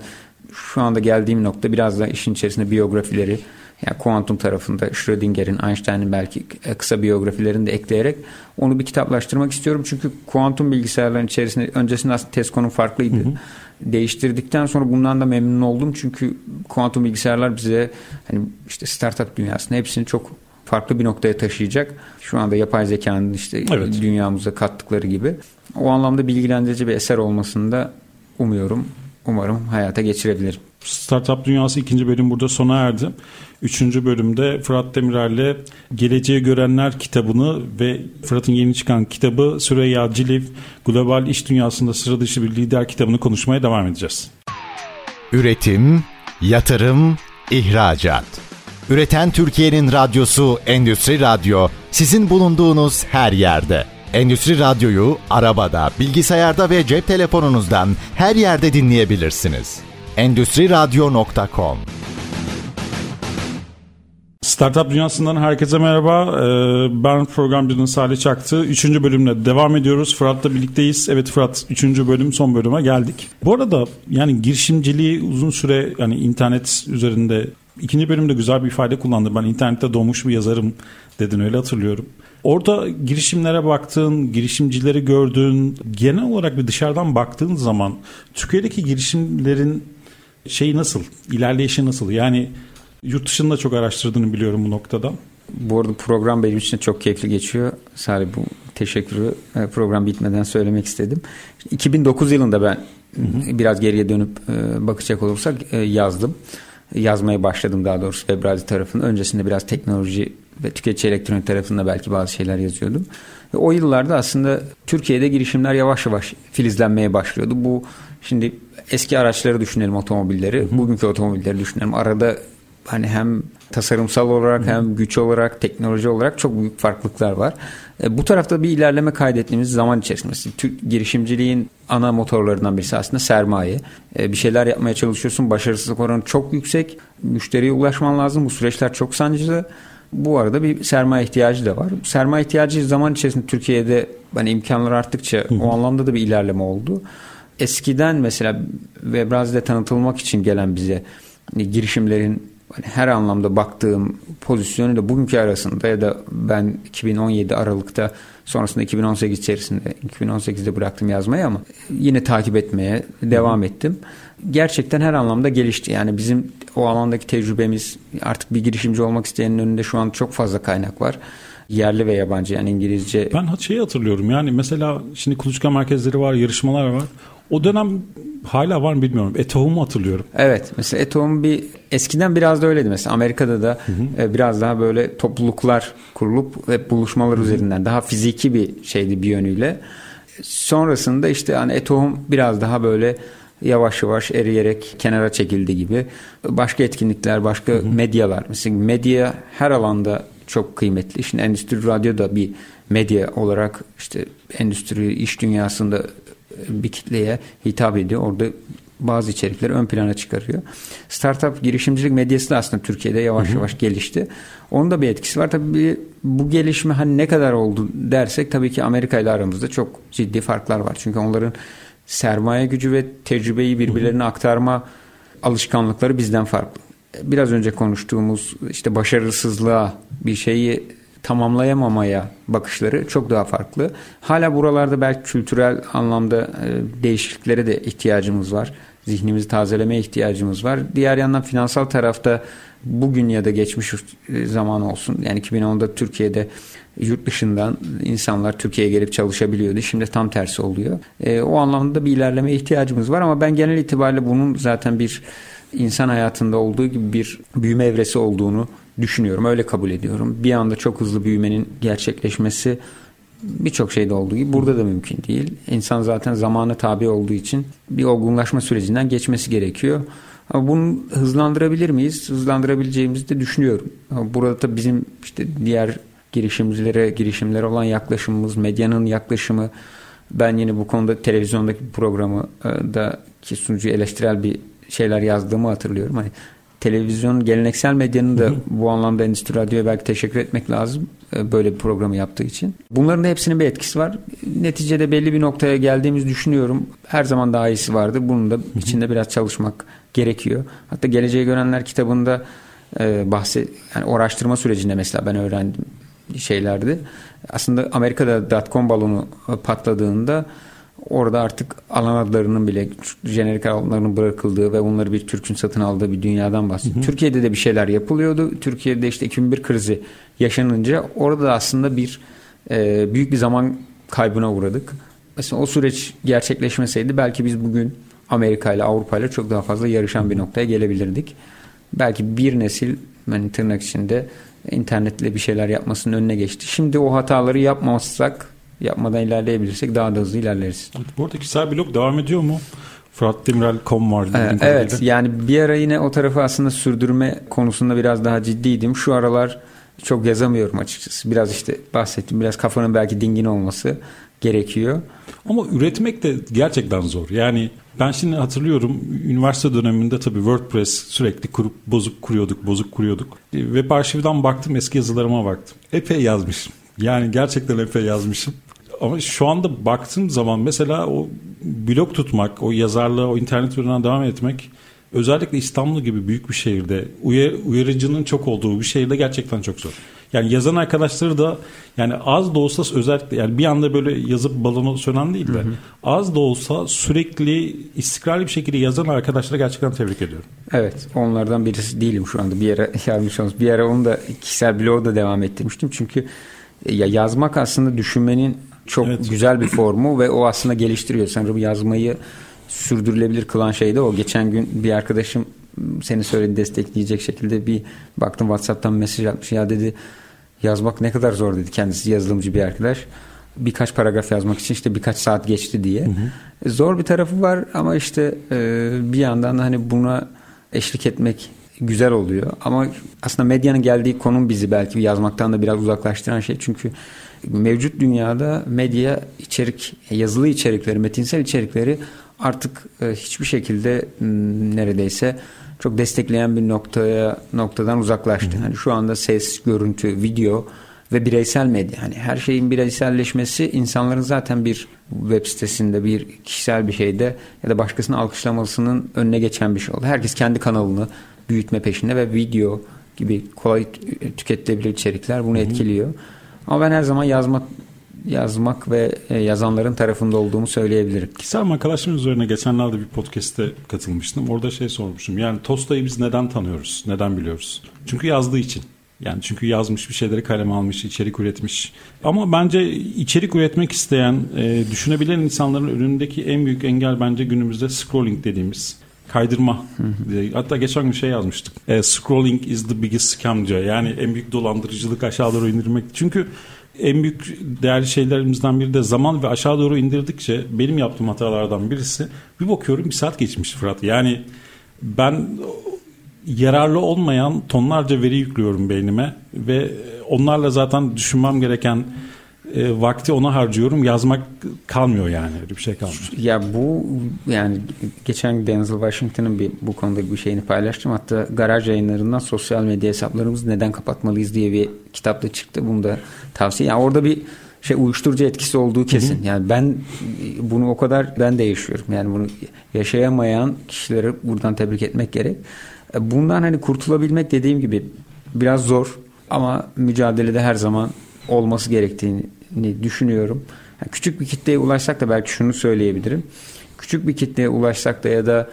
şu anda geldiğim nokta biraz da işin içerisinde biyografileri yani kuantum tarafında Schrödinger'in, Einstein'ın belki e, kısa biyografilerini de ekleyerek onu bir kitaplaştırmak istiyorum. Çünkü kuantum bilgisayarların içerisinde öncesinde aslında test konum farklıydı. Hı hı. Değiştirdikten sonra bundan da memnun oldum. Çünkü kuantum bilgisayarlar bize hani işte startup dünyasında hepsini çok farklı bir noktaya taşıyacak. Şu anda yapay zekanın işte evet. dünyamıza kattıkları gibi. O anlamda bilgilendirici bir eser olmasını da umuyorum. Umarım hayata geçirebilirim. Startup Dünyası ikinci bölüm burada sona erdi. Üçüncü bölümde Fırat Demirer'le Geleceği Görenler kitabını ve Fırat'ın yeni çıkan kitabı Süreyya Ciliv Global İş Dünyasında Sıra Dışı Bir Lider kitabını konuşmaya devam edeceğiz. Üretim, yatırım, ihracat. Üreten Türkiye'nin radyosu Endüstri Radyo sizin bulunduğunuz her yerde. Endüstri Radyo'yu arabada, bilgisayarda ve cep telefonunuzdan her yerde dinleyebilirsiniz. Endüstri Radyo.com Startup Dünyası'ndan herkese merhaba. Ee, ben programcının Salih Çaktı. Üçüncü bölümle devam ediyoruz. Fırat'la birlikteyiz. Evet Fırat, üçüncü bölüm, son bölüme geldik. Bu arada yani girişimciliği uzun süre yani internet üzerinde ikinci bölümde güzel bir ifade kullandı. Ben internette doğmuş bir yazarım dedin öyle hatırlıyorum. Orada girişimlere baktığın, girişimcileri gördüğün, genel olarak bir dışarıdan baktığın zaman Türkiye'deki girişimlerin şeyi nasıl, ilerleyişi nasıl? Yani yurt dışında çok araştırdığını biliyorum bu noktada. Bu arada program benim için çok keyifli geçiyor. Salih bu teşekkürü e, program bitmeden söylemek istedim. 2009 yılında ben hı hı. biraz geriye dönüp e, bakacak olursak e, yazdım. Yazmaya başladım daha doğrusu Webrazi tarafında. Öncesinde biraz teknoloji ve tüketici elektronik tarafında belki bazı şeyler yazıyordum. Ve o yıllarda aslında Türkiye'de girişimler yavaş yavaş filizlenmeye başlıyordu. Bu şimdi eski araçları düşünelim otomobilleri, bugünkü otomobilleri düşünelim. Arada hani hem tasarımsal olarak hem güç olarak teknoloji olarak çok büyük farklılıklar var. E, bu tarafta bir ilerleme kaydettiğimiz zaman içerisinde Türk girişimciliğin ana motorlarından birisi aslında sermaye. E, bir şeyler yapmaya çalışıyorsun başarısızlık oranı çok yüksek. Müşteriye ulaşman lazım. Bu süreçler çok sancılı. Bu arada bir sermaye ihtiyacı da var. Sermaye ihtiyacı zaman içerisinde Türkiye'de hani imkanlar arttıkça Hı. o anlamda da bir ilerleme oldu. Eskiden mesela Webrazi'de tanıtılmak için gelen bize hani girişimlerin hani her anlamda baktığım pozisyonu da bugünkü arasında ya da ben 2017 Aralık'ta sonrasında 2018 içerisinde 2018'de bıraktım yazmayı ama yine takip etmeye devam ettim. Gerçekten her anlamda gelişti. Yani bizim o alandaki tecrübemiz artık bir girişimci olmak isteyenin önünde şu an çok fazla kaynak var yerli ve yabancı yani İngilizce. Ben şeyi hatırlıyorum yani mesela şimdi kuluçka merkezleri var, yarışmalar var. O dönem hala var mı bilmiyorum. Etohum'u hatırlıyorum. Evet. Mesela Etohum bir eskiden biraz da öyleydi. Mesela Amerika'da da hı hı. E, biraz daha böyle topluluklar kurulup ve buluşmalar hı hı. üzerinden daha fiziki bir şeydi bir yönüyle. Sonrasında işte hani Etohum biraz daha böyle yavaş yavaş eriyerek kenara çekildi gibi. Başka etkinlikler, başka hı hı. medyalar. Mesela medya her alanda çok kıymetli. Şimdi Endüstri Radyo da bir medya olarak işte endüstri iş dünyasında bir kitleye hitap ediyor. Orada bazı içerikleri ön plana çıkarıyor. Startup girişimcilik medyası da aslında Türkiye'de yavaş hı hı. yavaş gelişti. Onun da bir etkisi var. Tabii bu gelişme hani ne kadar oldu dersek tabii ki Amerika ile aramızda çok ciddi farklar var. Çünkü onların sermaye gücü ve tecrübeyi birbirlerine aktarma alışkanlıkları bizden farklı. Biraz önce konuştuğumuz işte başarısızlığa bir şeyi tamamlayamamaya bakışları çok daha farklı. Hala buralarda belki kültürel anlamda e, değişikliklere de ihtiyacımız var. Zihnimizi tazelemeye ihtiyacımız var. Diğer yandan finansal tarafta bugün ya da geçmiş e, zaman olsun. Yani 2010'da Türkiye'de yurt dışından insanlar Türkiye'ye gelip çalışabiliyordu. Şimdi tam tersi oluyor. E, o anlamda bir ilerleme ihtiyacımız var ama ben genel itibariyle bunun zaten bir insan hayatında olduğu gibi bir büyüme evresi olduğunu düşünüyorum. Öyle kabul ediyorum. Bir anda çok hızlı büyümenin gerçekleşmesi birçok şeyde olduğu gibi burada da mümkün değil. İnsan zaten zamanı tabi olduğu için bir olgunlaşma sürecinden geçmesi gerekiyor. Ama bunu hızlandırabilir miyiz? Hızlandırabileceğimizi de düşünüyorum. Burada da bizim işte diğer girişimcilere, girişimlere olan yaklaşımımız, medyanın yaklaşımı. Ben yine bu konuda televizyondaki programı e, da ki sunucu eleştirel bir şeyler yazdığımı hatırlıyorum. Hani televizyon geleneksel medyanın da bu anlamda Endüstri Radyo'ya belki teşekkür etmek lazım e, böyle bir programı yaptığı için. Bunların da hepsinin bir etkisi var. Neticede belli bir noktaya geldiğimizi düşünüyorum. Her zaman daha iyisi vardı. Bunun da içinde biraz çalışmak gerekiyor. Hatta Geleceği Görenler kitabında e, bahset yani araştırma sürecinde mesela ben öğrendim şeylerdi. Aslında Amerika'da dotcom balonu patladığında orada artık alan adlarının bile jenerik alanlarının bırakıldığı ve bunları bir Türk'ün satın aldığı bir dünyadan bahsediyor. Türkiye'de de bir şeyler yapılıyordu. Türkiye'de işte 2001 krizi yaşanınca orada da aslında bir e, büyük bir zaman kaybına uğradık. Mesela o süreç gerçekleşmeseydi belki biz bugün Amerika ile Avrupa ile çok daha fazla yarışan bir noktaya gelebilirdik. Belki bir nesil yani tırnak içinde internetle bir şeyler yapmasının önüne geçti. Şimdi o hataları yapmazsak yapmadan ilerleyebilirsek daha da hızlı ilerleriz. Bu arada kişisel blog devam ediyor mu? fıratdemirel.com var. Ee, evet yani bir ara yine o tarafı aslında sürdürme konusunda biraz daha ciddiydim. Şu aralar çok yazamıyorum açıkçası. Biraz işte bahsettim biraz kafanın belki dingin olması gerekiyor. Ama üretmek de gerçekten zor. Yani ben şimdi hatırlıyorum üniversite döneminde tabii WordPress sürekli kurup bozuk kuruyorduk, bozuk kuruyorduk. E, web arşivden baktım eski yazılarıma baktım. Epey yazmışım. Yani gerçekten epey yazmışım. Ama şu anda baktığım zaman mesela o blog tutmak, o yazarlığa, o internet üzerinden devam etmek özellikle İstanbul gibi büyük bir şehirde uyar, uyarıcının çok olduğu bir şehirde gerçekten çok zor. Yani yazan arkadaşları da yani az da olsa özellikle yani bir anda böyle yazıp balonu sönen değil de hı hı. az da olsa sürekli istikrarlı bir şekilde yazan arkadaşlara gerçekten tebrik ediyorum. Evet onlardan birisi değilim şu anda bir yere [LAUGHS] yazmış olmuş. Bir ara onu da kişisel bloğu da devam ettirmiştim. Çünkü ya yazmak aslında düşünmenin çok evet. güzel bir formu ve o aslında geliştiriyor. Sanırım yazmayı sürdürülebilir kılan şey de o. Geçen gün bir arkadaşım seni söyledi destekleyecek şekilde bir baktım WhatsApp'tan mesaj atmış. Ya dedi yazmak ne kadar zor dedi kendisi yazılımcı bir arkadaş. Birkaç paragraf yazmak için işte birkaç saat geçti diye. Hı hı. Zor bir tarafı var ama işte e, bir yandan da hani buna eşlik etmek güzel oluyor. Ama aslında medyanın geldiği konum bizi belki yazmaktan da biraz uzaklaştıran şey. Çünkü mevcut dünyada medya içerik, yazılı içerikleri, metinsel içerikleri artık e, hiçbir şekilde neredeyse çok destekleyen bir noktaya noktadan uzaklaştı. Hani şu anda ses, görüntü, video ve bireysel medya. Hani her şeyin bireyselleşmesi insanların zaten bir web sitesinde bir kişisel bir şeyde ya da başkasını alkışlamasının önüne geçen bir şey oldu. Herkes kendi kanalını büyütme peşinde ve video gibi kolay tüketilebilir içerikler bunu etkiliyor. Ama ben her zaman yazma yazmak ve e, yazanların tarafında olduğumu söyleyebilirim. Kişisel makalaşım üzerine geçenlerde bir podcast'te katılmıştım. Orada şey sormuşum. Yani Tosta'yı biz neden tanıyoruz? Neden biliyoruz? Çünkü yazdığı için. Yani çünkü yazmış bir şeyleri kaleme almış, içerik üretmiş. Ama bence içerik üretmek isteyen, e, düşünebilen insanların önündeki en büyük engel bence günümüzde scrolling dediğimiz kaydırma. Hatta geçen gün şey yazmıştık. E, scrolling is the biggest scam diyor. Yani en büyük dolandırıcılık aşağı doğru indirmek. Çünkü en büyük değerli şeylerimizden biri de zaman ve aşağı doğru indirdikçe benim yaptığım hatalardan birisi bir bakıyorum bir saat geçmiş Fırat. Yani ben yararlı olmayan tonlarca veri yüklüyorum beynime ve onlarla zaten düşünmem gereken e, vakti ona harcıyorum. Yazmak kalmıyor yani. Öyle bir şey kalmıyor. Ya bu yani geçen Denzel Washington'ın bir bu konuda bir şeyini paylaştım. Hatta garaj yayınlarından sosyal medya hesaplarımızı neden kapatmalıyız diye bir kitapta çıktı. Bunu da tavsiye. Yani orada bir şey uyuşturucu etkisi olduğu kesin. Hı hı. Yani ben bunu o kadar ben de yaşıyorum. Yani bunu yaşayamayan kişileri buradan tebrik etmek gerek. Bundan hani kurtulabilmek dediğim gibi biraz zor ama mücadelede her zaman olması gerektiğini düşünüyorum. Yani küçük bir kitleye ulaşsak da belki şunu söyleyebilirim. Küçük bir kitleye ulaşsak da ya da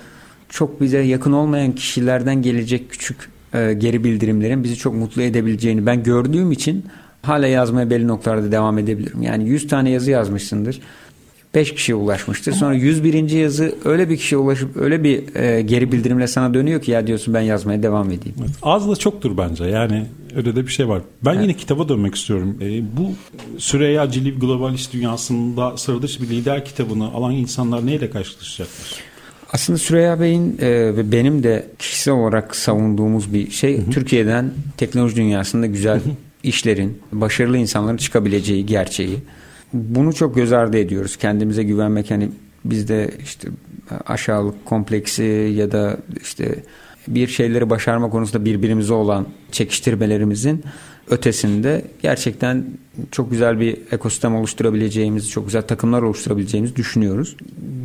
çok bize yakın olmayan kişilerden gelecek küçük e, geri bildirimlerin bizi çok mutlu edebileceğini ben gördüğüm için hala yazmaya belli noktalarda devam edebilirim. Yani 100 tane yazı yazmışsındır. 5 kişiye ulaşmıştır. Sonra 101. yazı öyle bir kişiye ulaşıp öyle bir e, geri bildirimle sana dönüyor ki ya diyorsun ben yazmaya devam edeyim. Evet, az da çoktur bence. Yani öyle de bir şey var. Ben evet. yine kitaba dönmek istiyorum. E, bu Süreyya Ciliv Globalist dünyasında sıra dışı bir lider kitabını alan insanlar neyle karşılaşacaklar? Aslında Süreyya Bey'in e, ve benim de kişisel olarak savunduğumuz bir şey hı hı. Türkiye'den teknoloji dünyasında güzel hı hı. işlerin, başarılı insanların çıkabileceği gerçeği. Bunu çok göz ardı ediyoruz. Kendimize güvenmek hani bizde işte aşağılık kompleksi ya da işte bir şeyleri başarma konusunda birbirimize olan çekiştirmelerimizin ötesinde gerçekten çok güzel bir ekosistem oluşturabileceğimiz, çok güzel takımlar oluşturabileceğimizi düşünüyoruz.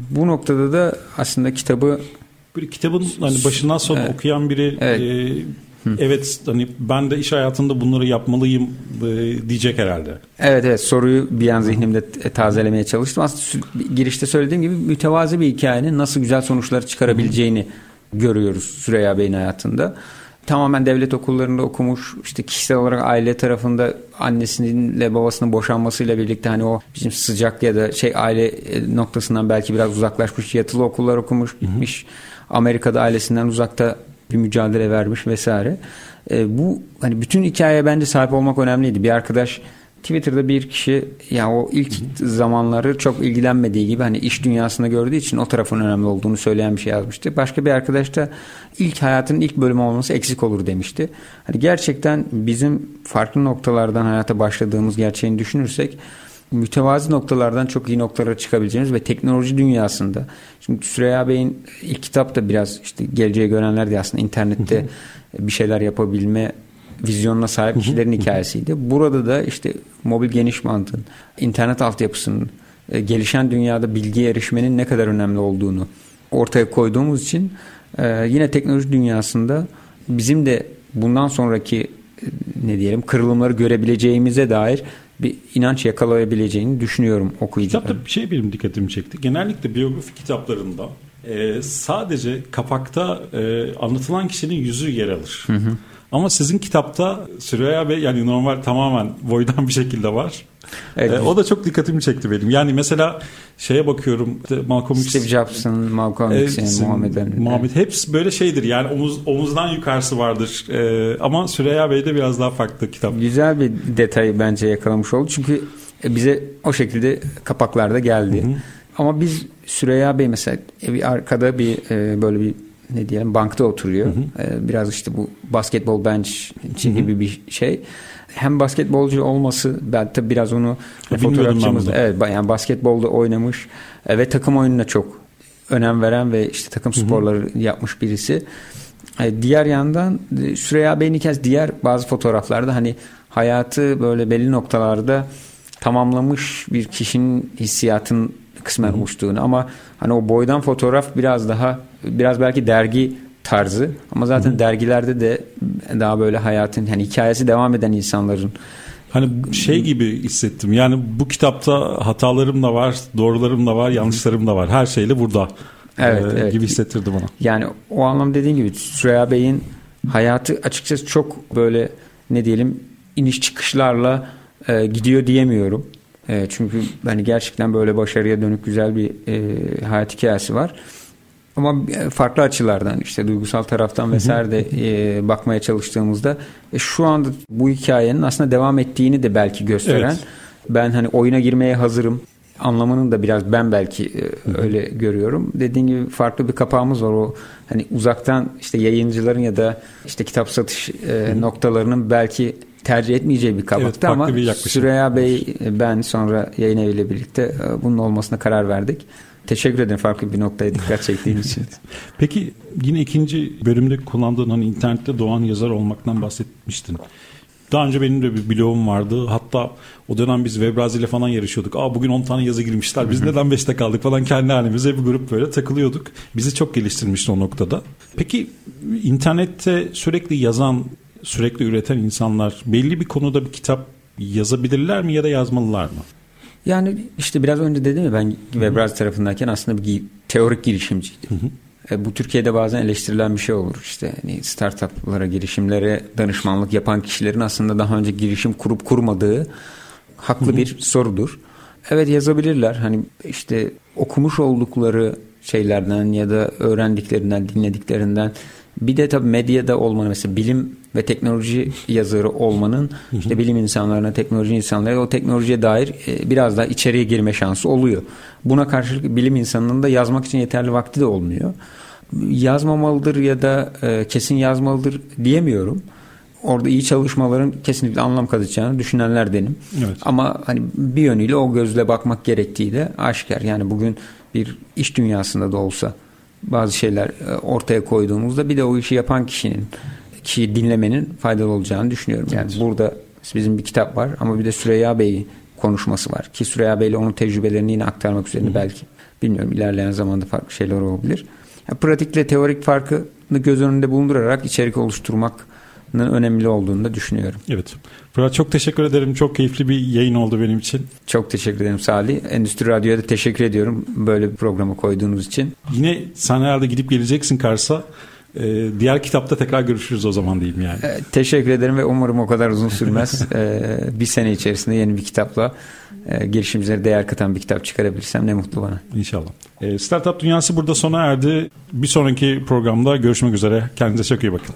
Bu noktada da aslında kitabı bir kitabın hani başından sona evet. okuyan biri evet. E, Evet hani ben de iş hayatında bunları yapmalıyım e, diyecek herhalde. Evet evet soruyu bir an zihnimde tazelemeye çalıştım. Aslında girişte söylediğim gibi mütevazi bir hikayenin nasıl güzel sonuçlar çıkarabileceğini görüyoruz Süreyya Bey'in hayatında. Tamamen devlet okullarında okumuş. işte kişisel olarak aile tarafında annesinle babasının boşanmasıyla birlikte hani o bizim sıcak ya da şey aile e, noktasından belki biraz uzaklaşmış. Yatılı okullar okumuş, gitmiş. Amerika'da ailesinden uzakta bir mücadele vermiş vesaire. E, bu hani bütün hikayeye bence sahip olmak önemliydi. Bir arkadaş Twitter'da bir kişi ya o ilk zamanları çok ilgilenmediği gibi hani iş dünyasında gördüğü için o tarafın önemli olduğunu söyleyen bir şey yazmıştı. Başka bir arkadaş da ilk hayatın ilk bölümü olması eksik olur demişti. Hani gerçekten bizim farklı noktalardan hayata başladığımız gerçeğini düşünürsek mütevazi noktalardan çok iyi noktalara çıkabileceğimiz ve teknoloji dünyasında şimdi Süreyya Bey'in ilk kitap da biraz işte geleceğe görenler de aslında internette bir şeyler yapabilme vizyonuna sahip kişilerin hikayesiydi. Burada da işte mobil geniş mantığın, internet altyapısının, e, gelişen dünyada bilgi erişmenin ne kadar önemli olduğunu ortaya koyduğumuz için e, yine teknoloji dünyasında bizim de bundan sonraki e, ne diyelim kırılımları görebileceğimize dair bir inanç yakalayabileceğini düşünüyorum okuyucuların. Kitapta bir şey benim dikkatimi çekti. Genellikle biyografi kitaplarında e, sadece kapakta e, anlatılan kişinin yüzü yer alır. Hı hı. Ama sizin kitapta Süreyya Bey yani normal tamamen boydan bir şekilde var. Evet. E, o da çok dikkatimi çekti benim. Yani mesela şeye bakıyorum işte Malcolm X. Steve Jobs'ın, Malcolm X'in, Muhammed Ali'nin. Muhammed hepsi böyle şeydir. Yani omuz, omuzdan yukarısı vardır. E, ama Süreyya Bey'de biraz daha farklı kitap. Güzel bir detayı bence yakalamış oldu. Çünkü bize o şekilde kapaklarda geldi. Hı hı. Ama biz Süreyya Bey mesela bir arkada bir e, böyle bir ne diyelim bankta oturuyor. Hı hı. Ee, biraz işte bu basketbol bench gibi bir şey. Hem basketbolcu olması ben tabii biraz onu fotoğrafçımız evet yani basketbolda oynamış e, ve takım oyununa çok önem veren ve işte takım sporları hı hı. yapmış birisi. E, diğer yandan e, Süreyya Bey'in kez diğer bazı fotoğraflarda hani hayatı böyle belli noktalarda tamamlamış bir kişinin hissiyatın kısmen uçtuğunu ama hani o boydan fotoğraf biraz daha biraz belki dergi tarzı ama zaten Hı. dergilerde de daha böyle hayatın hani hikayesi devam eden insanların Hani şey gibi hissettim. Yani bu kitapta hatalarım da var, doğrularım da var, yanlışlarım da var. Her şeyle burada. Evet, ee, evet. gibi hissettirdi bana. Yani o anlam dediğin gibi Süreyya Bey'in hayatı açıkçası çok böyle ne diyelim iniş çıkışlarla e, gidiyor diyemiyorum. E, çünkü hani gerçekten böyle başarıya dönük güzel bir e, hayat hikayesi var. Ama farklı açılardan işte duygusal taraftan vesaire de e, bakmaya çalıştığımızda e, şu anda bu hikayenin aslında devam ettiğini de belki gösteren evet. ben hani oyuna girmeye hazırım anlamının da biraz ben belki e, öyle görüyorum. Dediğim gibi farklı bir kapağımız var o hani uzaktan işte yayıncıların ya da işte kitap satış e, noktalarının belki tercih etmeyeceği bir kabaktı evet, ama bir Süreyya Bey ben sonra yayın eviyle birlikte e, bunun olmasına karar verdik. Teşekkür ederim farklı bir noktaya dikkat çektiğin [LAUGHS] için. Peki yine ikinci bölümde kullandığın hani internette doğan yazar olmaktan bahsetmiştin. Daha önce benim de bir blogum vardı. Hatta o dönem biz Webrazi ile falan yarışıyorduk. Aa bugün 10 tane yazı girmişler. Biz neden 5'te kaldık falan kendi halimize bir grup böyle takılıyorduk. Bizi çok geliştirmişti o noktada. Peki internette sürekli yazan sürekli üreten insanlar belli bir konuda bir kitap yazabilirler mi ya da yazmalılar mı? Yani işte biraz önce dedim ya ben Webraz tarafındayken aslında bir teorik girişimciydim. E, bu Türkiye'de bazen eleştirilen bir şey olur. İşte hani startuplara, girişimlere danışmanlık yapan kişilerin aslında daha önce girişim kurup kurmadığı haklı bir sorudur. Evet yazabilirler. Hani işte okumuş oldukları şeylerden ya da öğrendiklerinden, dinlediklerinden bir de tabii medyada olmanın mesela bilim ve teknoloji yazarı olmanın işte bilim insanlarına, teknoloji insanlarına o teknolojiye dair e, biraz daha içeriye girme şansı oluyor. Buna karşılık bilim insanının da yazmak için yeterli vakti de olmuyor. Yazmamalıdır ya da e, kesin yazmalıdır diyemiyorum. Orada iyi çalışmaların kesinlikle anlam katacağını düşünenlerdenim. Evet. Ama hani bir yönüyle o gözle bakmak gerektiği de aşikar. Yani bugün bir iş dünyasında da olsa bazı şeyler e, ortaya koyduğumuzda bir de o işi yapan kişinin kişiyi dinlemenin faydalı olacağını düşünüyorum. Yani evet. burada bizim bir kitap var ama bir de Süreyya Bey'in konuşması var. Ki Süreyya Bey'le onun tecrübelerini yine aktarmak üzerine Hı. belki bilmiyorum ilerleyen zamanda farklı şeyler olabilir. Yani pratikle teorik farkını göz önünde bulundurarak içerik oluşturmak önemli olduğunu da düşünüyorum. Evet. Fırat çok teşekkür ederim. Çok keyifli bir yayın oldu benim için. Çok teşekkür ederim Salih. Endüstri Radyo'ya da teşekkür ediyorum böyle bir programı koyduğunuz için. Yine sen herhalde gidip geleceksin Kars'a. Ee, diğer kitapta tekrar görüşürüz o zaman diyeyim yani. Ee, teşekkür ederim ve umarım o kadar uzun sürmez. [LAUGHS] ee, bir sene içerisinde yeni bir kitapla e, girişimcilere değer katan bir kitap çıkarabilirsem ne mutlu bana. İnşallah. Ee, Startup Dünyası burada sona erdi. Bir sonraki programda görüşmek üzere. Kendinize çok iyi bakın.